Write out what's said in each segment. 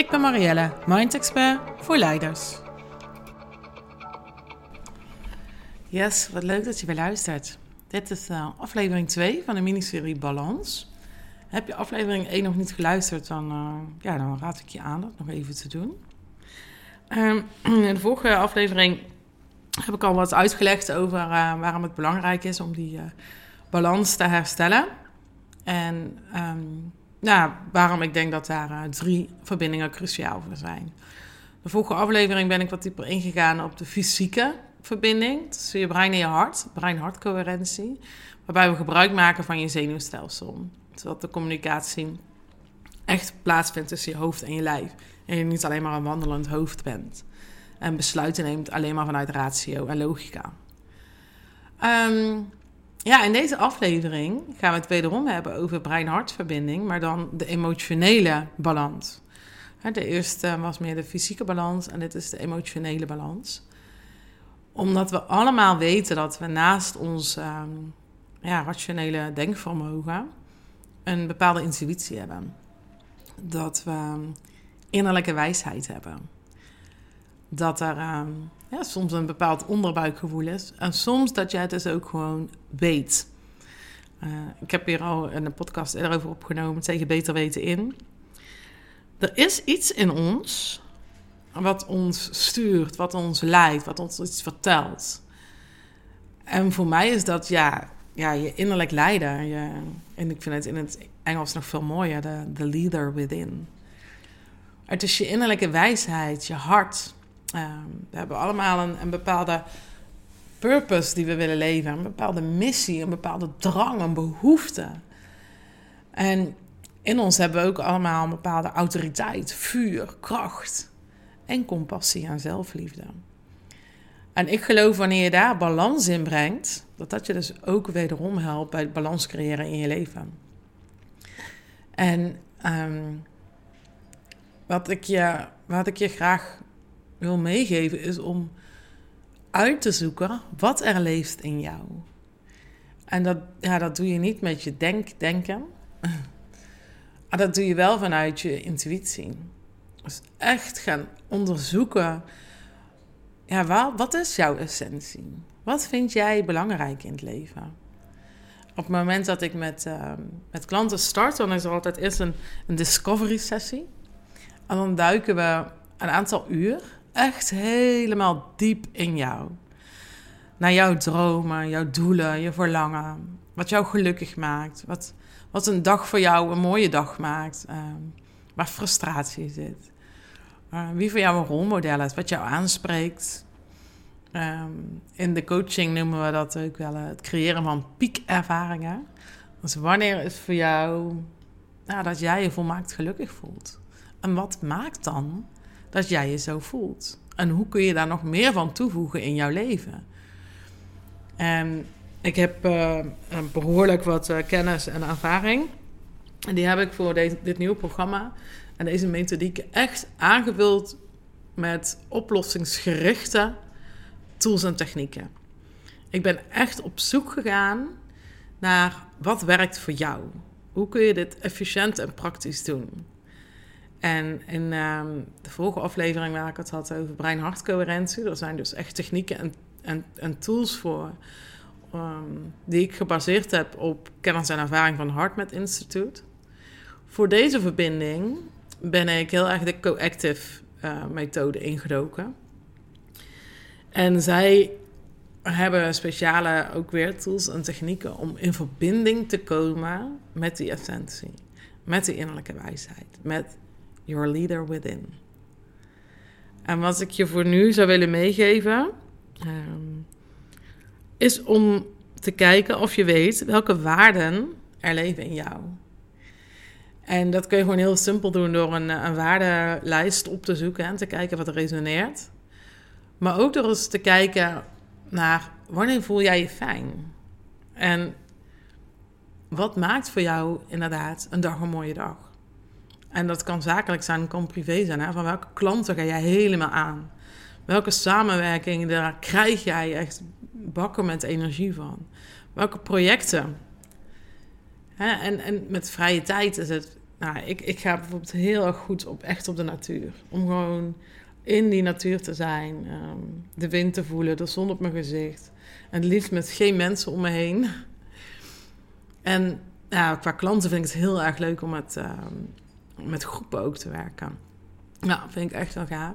Ik ben Marielle, Mind Expert voor leiders. Yes, wat leuk dat je weer luistert. Dit is uh, aflevering 2 van de miniserie Balans. Heb je aflevering 1 nog niet geluisterd, dan, uh, ja, dan raad ik je aan dat nog even te doen. Um, in de vorige aflevering heb ik al wat uitgelegd over uh, waarom het belangrijk is om die balans te herstellen. En um, nou, waarom ik denk dat daar uh, drie verbindingen cruciaal voor zijn. De vorige aflevering ben ik wat dieper ingegaan op de fysieke verbinding tussen je brein en je hart, brein-hartcoherentie, waarbij we gebruik maken van je zenuwstelsel, zodat de communicatie echt plaatsvindt tussen je hoofd en je lijf en je niet alleen maar een wandelend hoofd bent en besluiten neemt alleen maar vanuit ratio en logica. Um, ja, in deze aflevering gaan we het wederom hebben over brein-hartverbinding, maar dan de emotionele balans. De eerste was meer de fysieke balans en dit is de emotionele balans. Omdat we allemaal weten dat we naast ons ehm, ja, rationele denkvermogen een bepaalde intuïtie hebben. Dat we innerlijke wijsheid hebben. Dat er ehm, ja, soms een bepaald onderbuikgevoel is. En soms dat je het dus ook gewoon weet. Uh, ik heb hier al een podcast erover opgenomen tegen beter weten in. Er is iets in ons wat ons stuurt, wat ons leidt, wat ons iets vertelt. En voor mij is dat ja, ja je innerlijk leider. Je, en ik vind het in het Engels nog veel mooier, de leader within. Het is je innerlijke wijsheid, je hart, Ehm, we hebben allemaal een, een, bepaalde purpose die we willen leven, een bepaalde missie, een bepaalde drang, een behoefte. En in ons hebben we ook allemaal een bepaalde autoriteit, vuur, kracht en compassie en zelfliefde. En ik geloof wanneer je daar balans in brengt, dat dat je dus ook wederom helpt bij het balans creëren in je leven. En ehm, wat, ik je, wat ik je graag wil meegeven is om uit te zoeken wat er leeft in jou. En dat, ja, dat doe je niet met je denk, denken, maar dat doe je wel vanuit je intuïtie. Dus echt gaan onderzoeken, ja, wat, wat is jouw essentie? Wat vind jij belangrijk in het leven? Op het moment dat ik met, uh, met klanten start, dan is er altijd eerst een, een discovery sessie. En dan duiken we een aantal uur echt helemaal diep in jou. Naar jouw dromen, jouw doelen, je verlangen. Wat jou gelukkig maakt. Wat, wat een dag voor jou een mooie dag maakt. Ehm, waar frustratie zit. Uh, wie voor jou een rolmodel is. Wat jou aanspreekt. Ehm, in de coaching noemen we dat ook wel het creëren van piekervaringen. Dus wanneer is voor jou dat jij je volmaakt gelukkig voelt? En wat maakt dan dat jij je zo voelt? En hoe kun je daar nog meer van toevoegen in jouw leven? En ik heb uh, behoorlijk wat uh, kennis en ervaring. En die heb ik voor dit nieuwe programma en deze methodiek echt aangevuld met oplossingsgerichte tools en technieken. Ik ben echt op zoek gegaan naar wat werkt voor jou. Hoe kun je dit efficiënt en praktisch doen? En in ehm, de vorige aflevering waar ik het had over brein-hartcoherentie, er zijn dus echt technieken en, en, en tools voor ehm, die ik gebaseerd heb op kennis en ervaring van HeartMath Institute. Voor deze verbinding ben ik heel erg de coactive uh, methode ingedoken. En zij hebben speciale ook weer tools en technieken om in verbinding te komen met die essentie, met die innerlijke wijsheid, met Your leader within. En wat ik je voor nu zou willen meegeven, um, is om te kijken of je weet welke waarden er leven in jou. En dat kun je gewoon heel simpel doen door een, een waardelijst op te zoeken en te kijken wat er resoneert. Maar ook door eens te kijken naar wanneer voel jij je fijn? En wat maakt voor jou inderdaad een dag een mooie dag? En dat kan zakelijk zijn, kan privé zijn. Hè? Van welke klanten ga jij helemaal aan? Welke samenwerking daar krijg jij echt bakken met energie van? Welke projecten? Hè? En, en met vrije tijd is het. Nou, ik, ik ga bijvoorbeeld heel erg goed op echt op de natuur. Om gewoon in die natuur te zijn. Ehm, de wind te voelen, de zon op mijn gezicht. En het liefst met geen mensen om me heen. En ja, qua klanten vind ik het heel erg leuk om met, ehm, met groepen ook te werken. Ja, vind ik echt wel gaaf.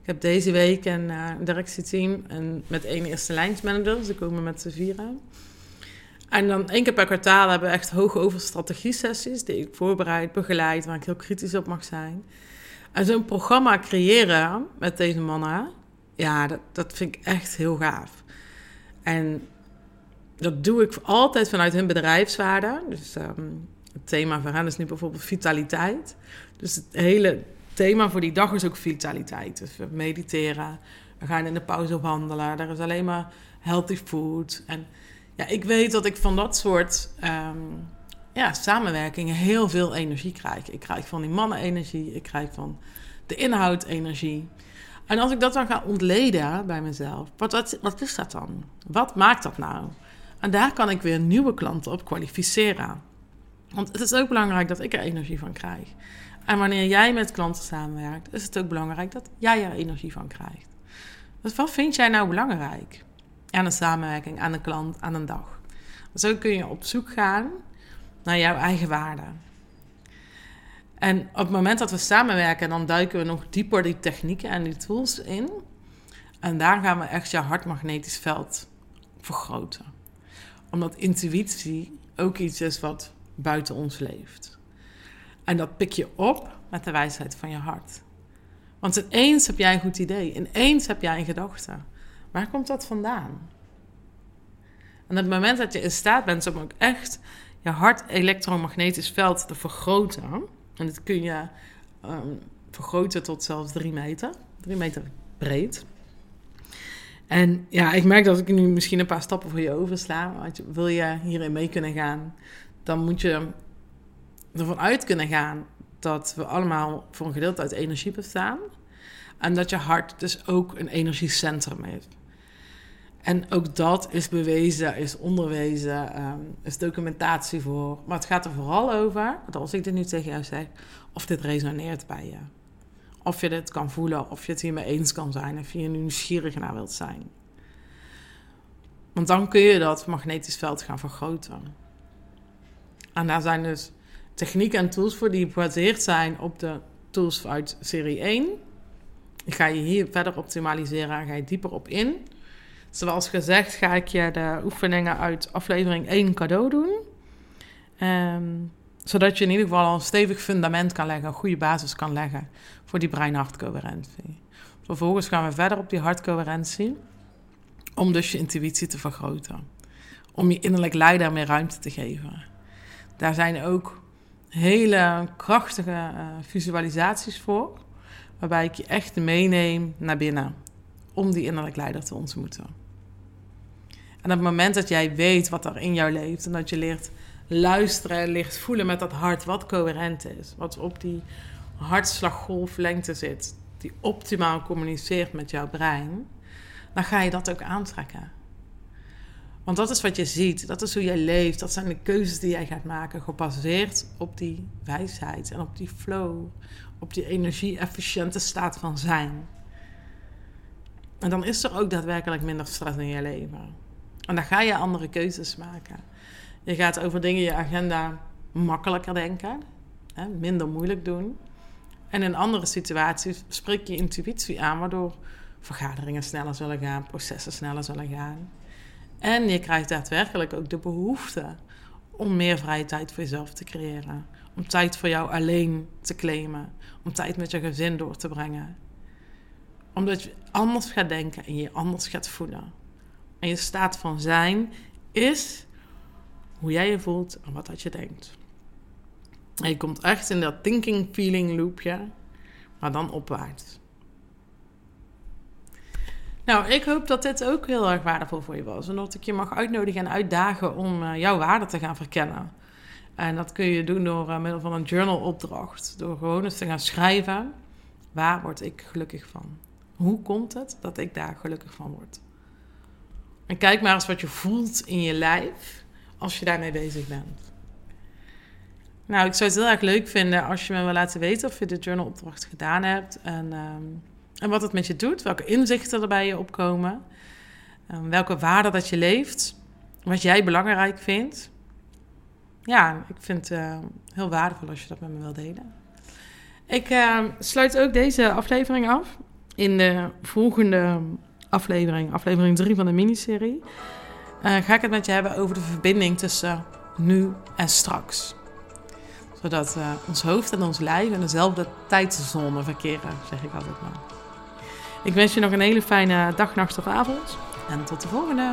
Ik heb deze week een uh, directieteam en met één eerste lijnsmanager. Ze komen met z'n vieren. En dan één keer per kwartaal hebben we echt hoog over strategie-sessies... die ik voorbereid, begeleid, waar ik heel kritisch op mag zijn. En zo'n programma creëren met deze mannen... ja, dat, dat vind ik echt heel gaaf. En dat doe ik altijd vanuit hun bedrijfswaarde. Dus um, het thema van hen is nu bijvoorbeeld vitaliteit. Dus het hele thema voor die dag is ook vitaliteit. Dus we mediteren, we gaan in de pauze wandelen. Er is alleen maar healthy food. En ja, ik weet dat ik van dat soort um, ja, samenwerkingen heel veel energie krijg. Ik krijg van die mannen energie, ik krijg van de inhoud energie. En als ik dat dan ga ontleden bij mezelf, wat, wat is dat dan? Wat maakt dat nou? En daar kan ik weer nieuwe klanten op kwalificeren. Want het is ook belangrijk dat ik er energie van krijg. En wanneer jij met klanten samenwerkt, is het ook belangrijk dat jij er energie van krijgt. Dus wat vind jij nou belangrijk aan een samenwerking, aan een klant, aan een dag? Zo kun je op zoek gaan naar jouw eigen waarde. En op het moment dat we samenwerken, dan duiken we nog dieper die technieken en die tools in. En daar gaan we echt je hartmagnetisch veld vergroten. Omdat intuïtie ook iets is wat buiten ons leeft. En dat pik je op met de wijsheid van je hart. Want ineens heb jij een goed idee, ineens heb jij een gedachte. Waar komt dat vandaan? En op het moment dat je in staat bent om ook echt je hart elektromagnetisch veld te vergroten, en dat kun je um, vergroten tot zelfs drie meter, drie meter breed. En ja, ik merk dat ik nu misschien een paar stappen voor je oversla. Want wil je hierin mee kunnen gaan, dan moet je ervan uit kunnen gaan dat we allemaal voor een gedeelte uit energie bestaan. En dat je hart dus ook een energiecentrum heeft. En ook dat is bewezen, is onderwezen, um, is documentatie voor. Maar het gaat er vooral over, als ik dit nu tegen jou zeg, of dit resoneert bij je. Of je dit kan voelen, of je het hiermee eens kan zijn, of je er nieuwsgierig naar wilt zijn. Want dan kun je dat magnetisch veld gaan vergroten. En daar zijn dus technieken en tools voor die gebaseerd zijn op de tools uit serie 1. Ik ga je hier verder optimaliseren en ga je dieper op in. Zoals gezegd ga ik je de oefeningen uit aflevering 1 cadeau doen. Um, zodat je in ieder geval een stevig fundament kan leggen, een goede basis kan leggen voor die brein-hartcoherentie. Vervolgens gaan we verder op die hartcoherentie, om dus je intuïtie te vergroten. Om je innerlijk leider meer ruimte te geven. Daar zijn ook hele krachtige uh, visualisaties voor, waarbij ik je echt meeneem naar binnen om die innerlijk leider te ontmoeten. En op het moment dat jij weet wat er in jou leeft en dat je leert luisteren, leert voelen met dat hart wat coherent is, wat op die hartslaggolflengte zit, die optimaal communiceert met jouw brein, dan ga je dat ook aantrekken. Want dat is wat je ziet, dat is hoe jij leeft, dat zijn de keuzes die jij gaat maken, gebaseerd op die wijsheid en op die flow, op die energie-efficiënte staat van zijn. En dan is er ook daadwerkelijk minder stress in je leven. En dan ga je andere keuzes maken. Je gaat over dingen in je agenda makkelijker denken, hè, minder moeilijk doen. En in andere situaties spreek je intuïtie aan, waardoor vergaderingen sneller zullen gaan, processen sneller zullen gaan. En je krijgt daadwerkelijk ook de behoefte om meer vrije tijd voor jezelf te creëren. Om tijd voor jou alleen te claimen. Om tijd met je gezin door te brengen. Omdat je anders gaat denken en je anders gaat voelen. En je staat van zijn is hoe jij je voelt en wat dat je denkt. En je komt echt in dat thinking feeling loopje, maar dan opwaarts. Nou, ik hoop dat dit ook heel erg waardevol voor je was. En dat ik je mag uitnodigen en uitdagen om uh, jouw waarde te gaan verkennen. En dat kun je doen door uh, middel van een journalopdracht. Door gewoon eens te gaan schrijven. Waar word ik gelukkig van? Hoe komt het dat ik daar gelukkig van word? En kijk maar eens wat je voelt in je lijf als je daarmee bezig bent. Nou, ik zou het heel erg leuk vinden als je me wil laten weten of je de journalopdracht gedaan hebt. En, um, en wat het met je doet, welke inzichten er bij je opkomen. Um, welke waarden dat je leeft. Wat jij belangrijk vindt. Ja, ik vind het uh, heel waardevol als je dat met me wilt delen. Ik uh, sluit ook deze aflevering af. In de volgende aflevering, aflevering 3 van de miniserie, uh, ga ik het met je hebben over de verbinding tussen nu en straks. Zodat uh, ons hoofd en ons lijf in dezelfde tijdzone verkeren, zeg ik altijd maar. Ik wens je nog een hele fijne dag, nacht of avond. En tot de volgende!